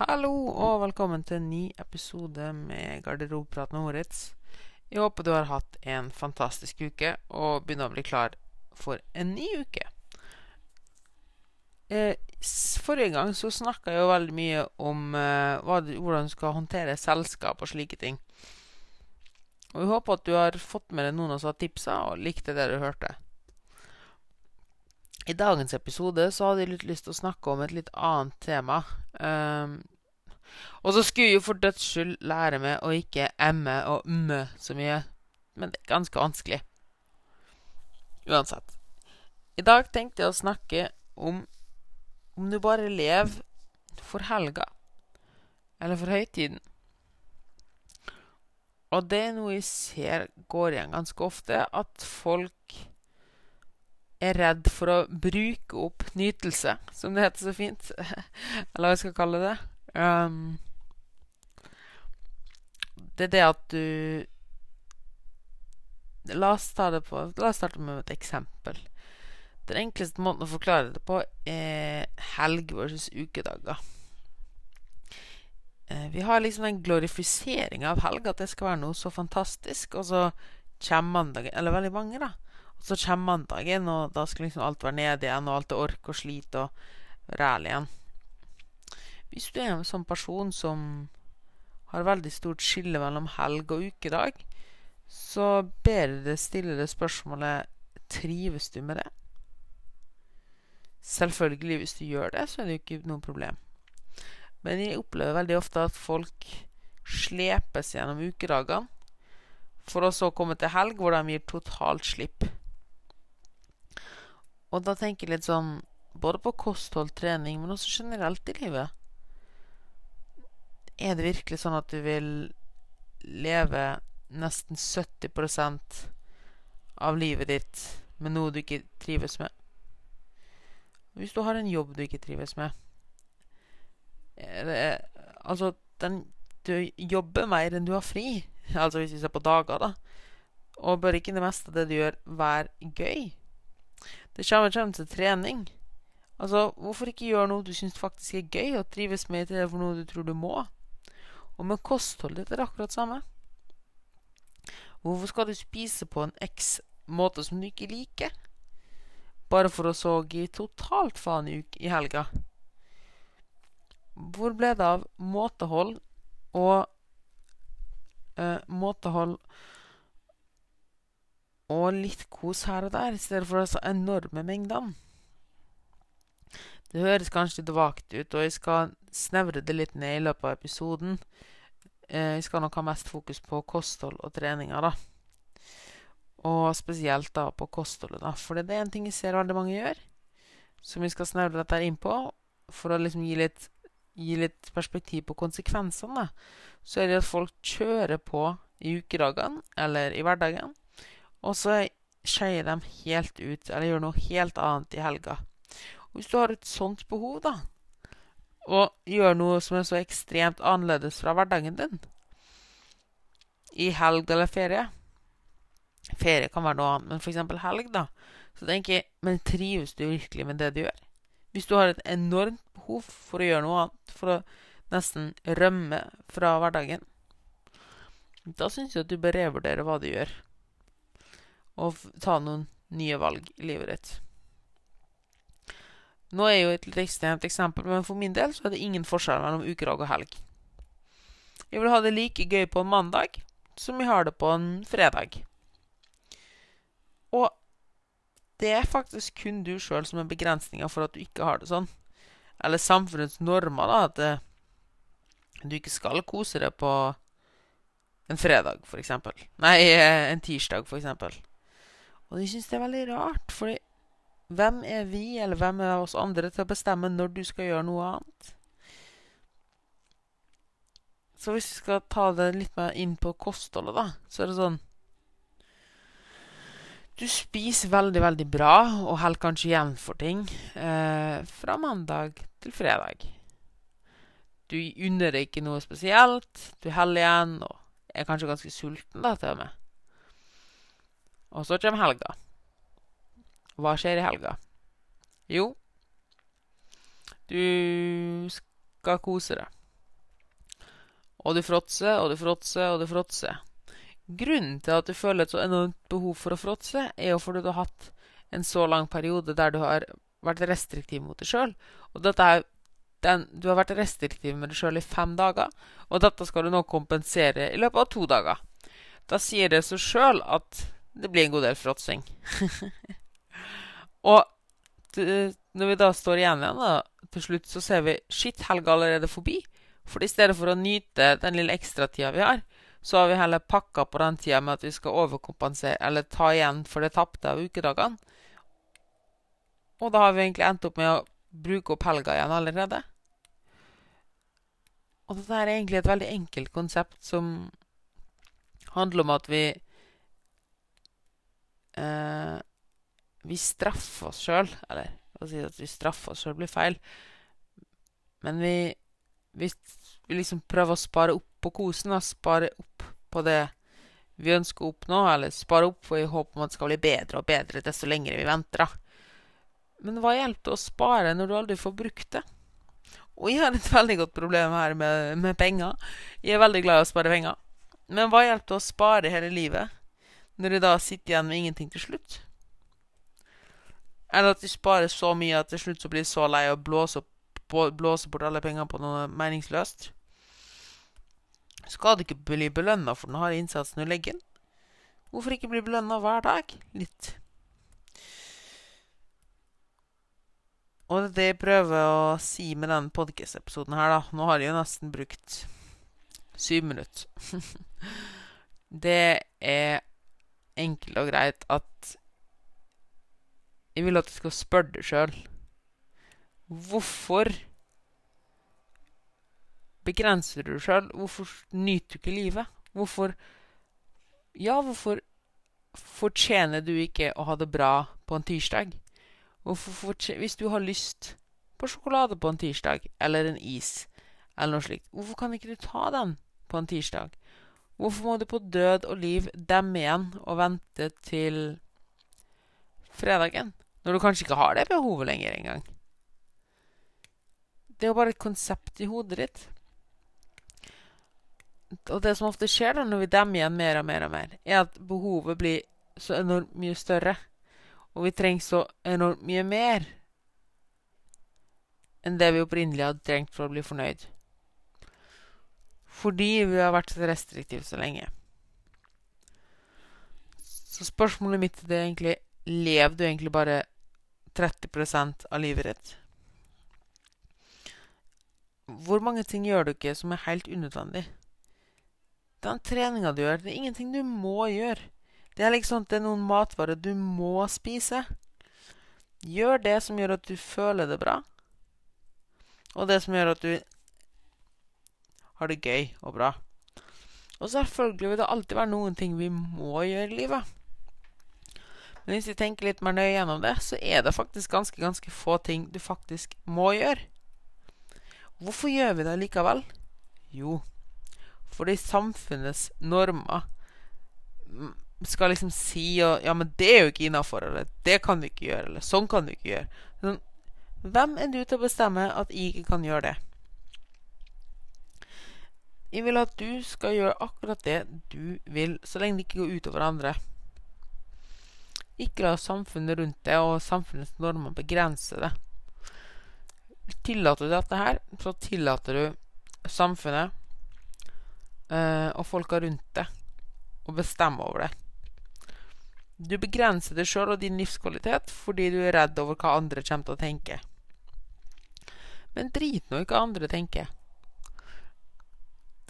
Hallo og velkommen til en ny episode med Garderobeprat med Moritz. Jeg håper du har hatt en fantastisk uke og begynner å bli klar for en ny uke. Eh, forrige gang så snakka jeg jo veldig mye om eh, hvordan du skal håndtere selskap og slike ting. Og jeg håper at du har fått med deg noen av tipsa og likte det du hørte. I dagens episode så hadde jeg litt lyst til å snakke om et litt annet tema. Um, og så skulle jeg jo for døds skyld lære meg å ikke emme og umme så mye. Men det er ganske vanskelig. Uansett. I dag tenkte jeg å snakke om om du bare lever for helga. Eller for høytiden. Og det er noe jeg ser går igjen ganske ofte, at folk er redd for å bruke opp nytelse, som det heter så fint. Eller hva jeg skal kalle det. Um, det er det at du La oss ta det på La oss starte med et eksempel. Den enkleste måten å forklare det på er helg versus ukedager. Eh, vi har liksom en glorifisering av helg, at det skal være noe så fantastisk. Og så kommer mandagen Eller veldig mange, da. Og så kommer mandagen, og da skal liksom alt være nede igjen, og alt er ork og slit og ræl igjen. Hvis du er en sånn person som har veldig stort skille mellom helg og ukedag, så ber deg stille det spørsmålet Trives du med det? Selvfølgelig, hvis du gjør det, så er det jo ikke noe problem. Men jeg opplever veldig ofte at folk slepes gjennom ukedagene, for å så komme til helg hvor de gir totalt slipp. Og da tenker jeg litt sånn både på kosthold, trening, men også generelt i livet. Er det virkelig sånn at du vil leve nesten 70% av livet ditt med noe du ikke trives med? Hvis du har en jobb du ikke trives med det, Altså, den, du jobber mer enn du har fri. Altså hvis vi ser på dager, da. Og bør ikke det meste av det du gjør, være gøy? Det kommer, kommer til trening. Altså, hvorfor ikke gjøre noe du syns faktisk er gøy, og trives med til det for noe du tror du må? Og med kostholdet er det akkurat samme. Hvorfor skal du spise på en x måte som du ikke liker? Bare for å så gi totalt faen i, i helga. Hvor ble det av måtehold og uh, Måtehold og litt kos her og der, i stedet for disse enorme mengdene. Det høres kanskje litt vagt ut, og jeg skal snevre det litt ned i løpet av episoden. Eh, jeg skal nok ha mest fokus på kosthold og treninger, da. Og spesielt da på kostholdet, da. For det er en ting jeg ser veldig mange gjør, som vi skal snevre dette inn på, for å liksom gi litt, gi litt perspektiv på konsekvensene. Så er det at folk kjører på i ukedagene eller i hverdagen og så skeier de helt ut, eller gjør noe helt annet i helga. Og hvis du har et sånt behov, da, og gjør noe som er så ekstremt annerledes fra hverdagen din, i helg eller ferie Ferie kan være noe annet, men f.eks. helg, da. Så tenker jeg, men trives du virkelig med det du gjør? Hvis du har et enormt behov for å gjøre noe annet, for å nesten rømme fra hverdagen, da syns jeg at du bør revurdere hva du gjør og ta noen nye valg i livet ditt. Nå er jo et litt ekstremt eksempel, men for min del så er det ingen forskjell mellom ukedag og helg. Jeg vil ha det like gøy på en mandag som jeg har det på en fredag. Og det er faktisk kun du sjøl som er begrensninga for at du ikke har det sånn. Eller samfunnets normer, da, at det, du ikke skal kose deg på en fredag, eksempel. Nei, en tirsdag, eksempel. Og de syns det er veldig rart, fordi hvem er vi, eller hvem er oss andre, til å bestemme når du skal gjøre noe annet? Så hvis vi skal ta det litt mer inn på kostholdet, da, så er det sånn Du spiser veldig, veldig bra, og holder kanskje igjen for ting eh, fra mandag til fredag. Du unner deg ikke noe spesielt, du holder igjen og er kanskje ganske sulten, da, til og med. Og så kommer helga. Hva skjer i helga? Jo, du skal kose deg. Og du fråtser, og du fråtser, og du fråtser. Grunnen til at du føler et så enormt behov for å fråtse, er jo fordi du har hatt en så lang periode der du har vært restriktiv mot deg sjøl. Og du har vært restriktiv med deg sjøl i fem dager, og dette skal du nå kompensere i løpet av to dager. Da sier det seg sjøl at det blir en god del fråtsing. og når vi da står igjen igjen, da, til slutt, så ser vi shit, helga allerede forbi. For i stedet for å nyte den lille ekstratida vi har, så har vi heller pakka på den tida med at vi skal overkompensere, eller ta igjen for det tapte av ukedagene. Og da har vi egentlig endt opp med å bruke opp helga igjen allerede. Og dette er egentlig et veldig enkelt konsept som handler om at vi eh, Vi straffer oss sjøl. Eller å si at vi straffer oss sjøl blir feil. Men vi, vi, vi, liksom prøver å spare opp på kosen. Og spare opp på det vi ønsker å oppnå. Eller spare opp i håp om at det skal bli bedre og bedre desto lenger vi venter. da. Men hva hjelper det å spare når du aldri får brukt det? Og jeg har et veldig godt problem her med, med penger. Jeg er veldig glad i å spare penger. Men hva hjelper det å spare hele livet når du da sitter igjen med ingenting til slutt? Eller at du sparer så mye at til slutt så blir du så lei og blåser, blåser bort alle pengene på noe meningsløst? Skal du ikke bli belønna for den harde innsatsen du legger inn? Hvorfor ikke bli belønna hver dag? Litt. Og det jeg prøver å si med den podkast-episoden her, da Nå har jeg jo nesten brukt syv minutter. det er enkelt og greit at jeg vil at du skal spørre deg sjøl Hvorfor begrenser du deg sjøl? Hvorfor nyter du ikke livet? Hvorfor Ja, hvorfor fortjener du ikke å ha det bra på en tirsdag? hvis du har lyst på sjokolade på en tirsdag, eller en is, eller noe slikt, hvorfor kan ikke du ta den på en tirsdag? Hvorfor må du på død og liv demme igjen og vente til fredagen, når du kanskje ikke har det behovet lenger engang? Det er jo bare et konsept i hodet ditt. Og det som ofte skjer da når vi demmer igjen mer og mer og mer, er at behovet blir så enormt mye større. Og vi trenger så enormt mye mer enn det vi opprinnelig hadde trengt for å bli fornøyd. Fordi vi har vært restriktive så lenge. Så spørsmålet mitt er egentlig Lever du egentlig bare 30% av livet ditt? Hvor mange ting gjør du ikke som er helt unødvendig? Den treninga du gjør, det er ingenting du må gjøre. Det er liksom det er noen matvarer du må spise. Gjør det som gjør at du føler det bra, og det som gjør at du har det gøy og bra. Og selvfølgelig vil det alltid være noen ting vi må gjøre i livet. Men hvis vi tenker litt mer nøye gjennom det, så er det faktisk ganske, ganske få ting du faktisk må gjøre. Hvorfor gjør vi det likevel? Jo, fordi samfunnets normer skal liksom si og, Ja, men det er jo ikke innafor, eller det kan du ikke gjøre, eller sånn kan du ikke gjøre. Hvem er du til å bestemme at jeg ikke kan gjøre det? Jeg vil at du skal gjøre akkurat det du vil, så lenge det ikke går utover andre. Ikke la samfunnet rundt deg og samfunnets normer begrense det. Tillater du dette her, så tillater du samfunnet eh, og folka rundt deg å bestemme over det. Du begrenser deg sjøl og din livskvalitet fordi du er redd over hva andre kommer til å tenke. Men drit nå i hva andre tenker.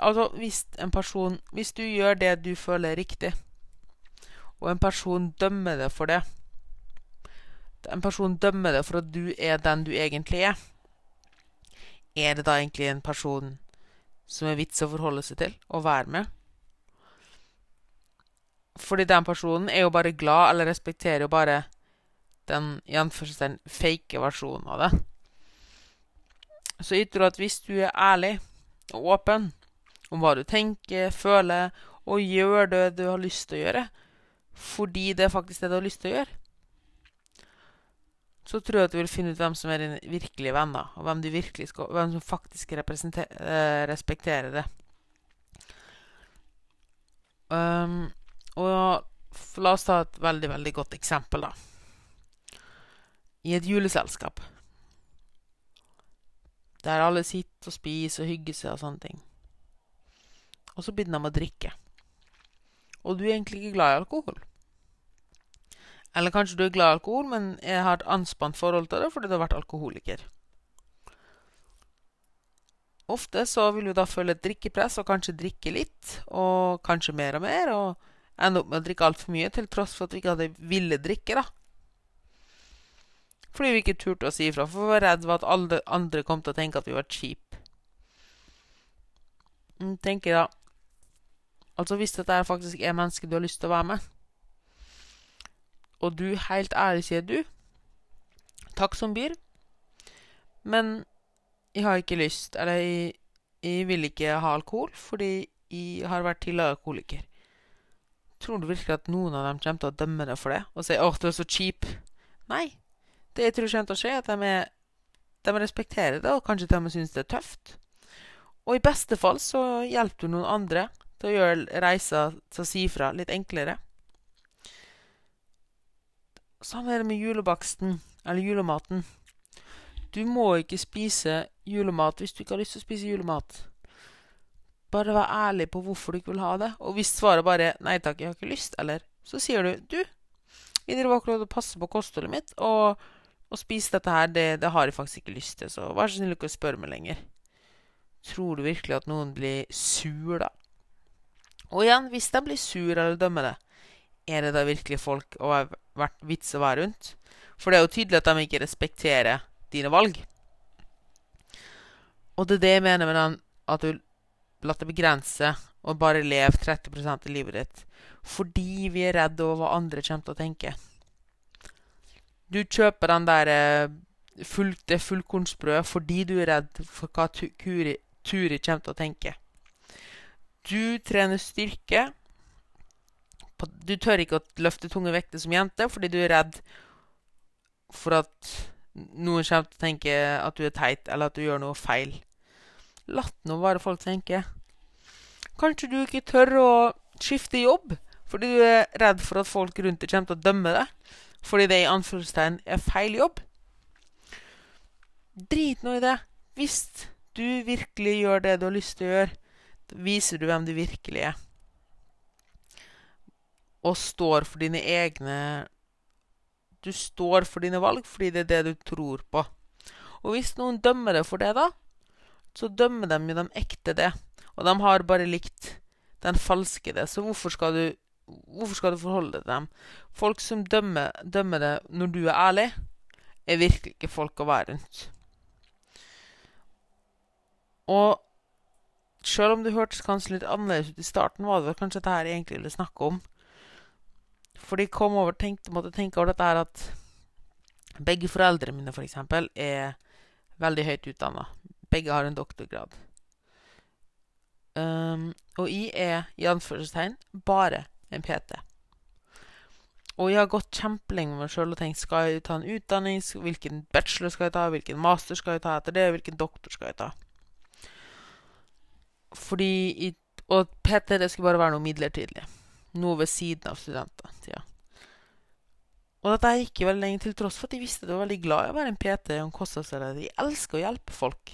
Altså, hvis en person Hvis du gjør det du føler er riktig, og en person dømmer deg for det En person dømmer deg for at du er den du egentlig er, er det da egentlig en person som er vits å forholde seg til og være med? Fordi den personen er jo bare glad, eller respekterer jo bare den den fake versjonen av det. Så jeg tror at hvis du er ærlig og åpen om hva du tenker, føler, og gjør det du har lyst til å gjøre, fordi det er faktisk det du har lyst til å gjøre, så tror jeg at du vil finne ut hvem som er dine virkelige venner, og hvem, skal, hvem som faktisk eh, respekterer det. Um, og la oss ta et veldig, veldig godt eksempel, da. I et juleselskap. Der alle sitter og spiser og hygger seg og sånne ting. Og så begynner de å drikke. Og du er egentlig ikke glad i alkohol. Eller kanskje du er glad i alkohol, men jeg har et anspant forhold til det fordi du har vært alkoholiker. Ofte så vil du da føle et drikkepress og kanskje drikke litt, og kanskje mer og mer, og ende opp med å drikke altfor mye, til tross for at vi ikke hadde ville drikke, da. Fordi vi ikke turte å si ifra, for vi var redd for at alle andre kom til å tenke at vi var cheap. Tenker da Altså, hvis dette faktisk er mennesket du har lyst til å være med, og du helt ærlig sier du Takk som byr, men jeg har ikke lyst, eller jeg, jeg vil ikke ha alkohol fordi jeg har vært tidligere alkoholiker. Tror du virkelig at noen av dem kommer til å dømme deg for det og si 'Å, du er så cheap'? Nei. Det jeg tror kommer til å skje, er at de, er, de respekterer det, og kanskje de synes det er tøft. Og i beste fall så hjelper du noen andre til å gjøre reisa til å si fra litt enklere. Sånn er det med julebaksten, eller julematen. Du må ikke spise julemat hvis du ikke har lyst til å spise julemat. Bare vær ærlig på hvorfor du ikke vil ha det. Og hvis svaret bare er 'nei takk, jeg har ikke lyst', eller så sier du 'du, jeg driver akkurat og passer på kostholdet mitt, og å spise dette her, det, det, har jeg faktisk ikke lyst til, så vær så snill ikke å spørre meg lenger'. Tror du virkelig at noen blir sur, da? Og igjen, hvis de blir sur eller det, er det da virkelig folk å være vits å være rundt? For det er jo tydelig at de ikke respekterer dine valg. Og det er det jeg mener med den at du lar deg begrense og bare leve 30% av livet ditt fordi vi er redd over hva andre kommer til å tenke. Du kjøper den der eh, full, det fullkornsbrødet fordi du er redd for hva Turi kommer til å tenke. Du trener styrke. Du tør ikke å løfte tunge vekter som jente fordi du er redd for at noen kommer til å tenke at du er teit, eller at du gjør noe feil. La nå bare folk tenke. Kanskje du ikke tør å skifte jobb fordi du er redd for at folk rundt deg kommer til å dømme deg fordi det i anførselstegn er feil jobb. Drit nå i det. Hvis du virkelig gjør det du har lyst til å gjøre, viser du hvem du virkelig er. Og står for dine egne du står for dine valg fordi det er det du tror på. Og hvis noen dømmer deg for det, da, så dømmer de jo de ekte det. Og de har bare likt den falske det. Så hvorfor skal du, hvorfor skal du forholde deg til dem? Folk som dømmer, dømmer det når du er ærlig, er virkelig ikke folk å være rundt. Og selv om det hørtes kanskje litt annerledes ut i starten, var det vel kanskje dette jeg egentlig ville snakke om. For de kom over tenkte, måtte tenke over dette her at begge foreldrene mine, f.eks., for er veldig høyt utdanna. Begge har en doktorgrad. Um, og jeg er i anførselstegn bare en PT. Og jeg har gått kjempelenge med meg sjøl og tenkt skal jeg ta en utdanning, hvilken bachelor skal jeg ta, hvilken master skal jeg ta etter det, hvilken doktor skal jeg ta. Fordi i, Og PT det skulle bare være noe midlertidig noe ved siden av studenttida. Og dette gikk jo veldig lenge til tross for at de visste at jeg var veldig glad i å være en PT og en kostholdslærer. De elsker å hjelpe folk.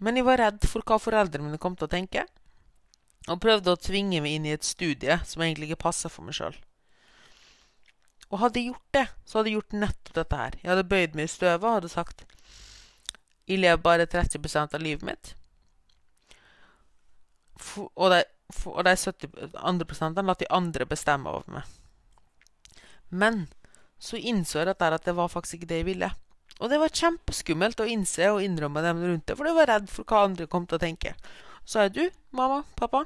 Men jeg var redd for hva foreldrene mine kom til å tenke, og prøvde å tvinge meg inn i et studie som egentlig ikke passa for meg sjøl. Og hadde jeg gjort det, så hadde jeg gjort nettopp dette her. Jeg hadde bøyd meg i støvet og hadde sagt Jeg lever bare 30% av livet mitt. For, og det og de 70 andre lar de andre bestemme over meg. Men så innså jeg at det var faktisk ikke det jeg ville. Og det var kjempeskummelt å innse og innrømme dem rundt det, for jeg var redd for hva andre kom til å tenke. Så sa jeg du, mamma, pappa,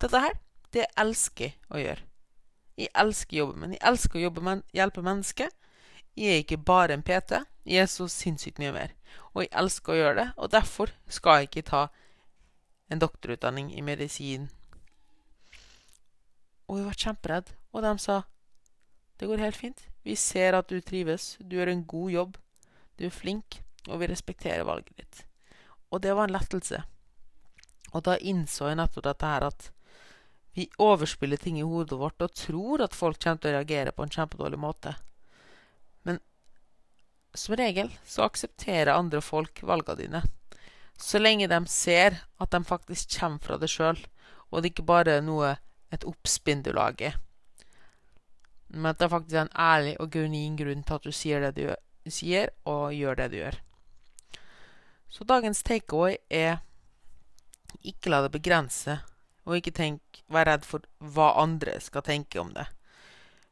dette her, det elsker jeg å gjøre. Jeg elsker jobben min. Jeg elsker å jobbe men hjelpe mennesker. Jeg er ikke bare en PT, jeg er så sinnssykt mye mer. Og jeg elsker å gjøre det, og derfor skal jeg ikke ta en doktorutdanning i medisin. Og vi var kjemperedd. Og de sa det går helt fint. Vi ser at du trives. Du gjør en god jobb. Du er flink, og vi respekterer valget ditt. Og det var en lettelse. Og da innså jeg nettopp dette her at Vi overspiller ting i hodet vårt og tror at folk kommer til å reagere på en kjempedårlig måte. Men som regel så aksepterer andre folk valgene dine. Så lenge de ser at de faktisk kommer fra deg sjøl, og det ikke bare er noe et oppspinn du lager. Men at det faktisk er en ærlig og genuin grunn til at du sier det du sier, og gjør det du gjør. Så dagens takeaway er ikke la det begrense, og ikke tenk, vær redd for hva andre skal tenke om det.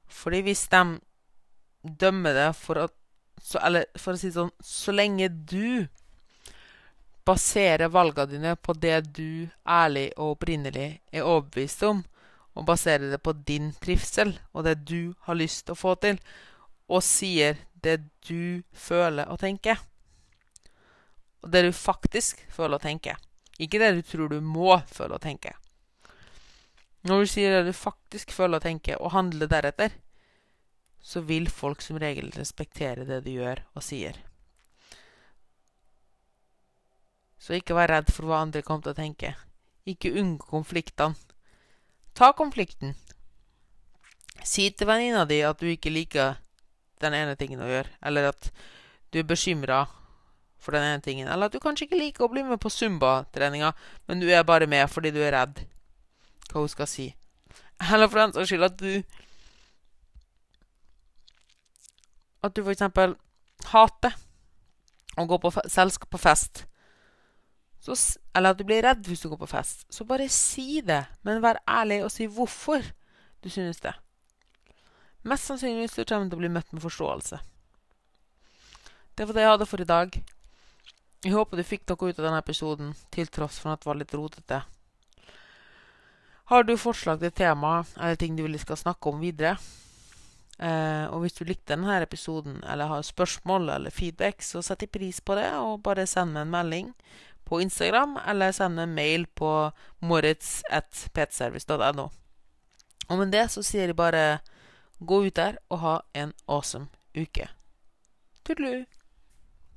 Fordi hvis de dømmer det for at så, Eller for å si det sånn Så lenge du baserer valgene dine på det du ærlig og opprinnelig er overbevist om, og basere det på din trivsel og det du har lyst til å få til, og sier det du føler og tenker. Og det du faktisk føler og tenker. Ikke det du tror du må føle og tenke. Når du sier det du faktisk føler og tenker, og handler deretter, så vil folk som regel respektere det du gjør og sier. Så ikke vær redd for hva andre kommer til å tenke. Ikke unngå konfliktene. Ta konflikten. Si til venninna di at du ikke liker den ene tingen å gjøre, eller at du er bekymra for den ene tingen, eller at du kanskje ikke liker å bli med på Zumba-treninga, men du er bare med fordi du er redd hva hun skal si. Eller for den saks skyld at du At du for eksempel hater å gå på selskap på fest. Så, eller at du blir redd hvis du går på fest. Så bare si det, men vær ærlig og si hvorfor du synes det. Mest sannsynligvis så kommer du til å bli møtt med forståelse. Det var det jeg hadde for i dag. Jeg håper du fikk noe ut av denne episoden, til tross for at det var litt rotete. Har du forslag til tema eller ting du vil vi skal snakke om videre? Eh, og hvis du likte denne episoden eller har spørsmål eller feedback, så setter jeg pris på det, og bare send meg en melding på Instagram, eller sende en mail på moritz.petservice.no. Og med det så sier jeg bare gå ut der og ha en awesome uke. Tudelu!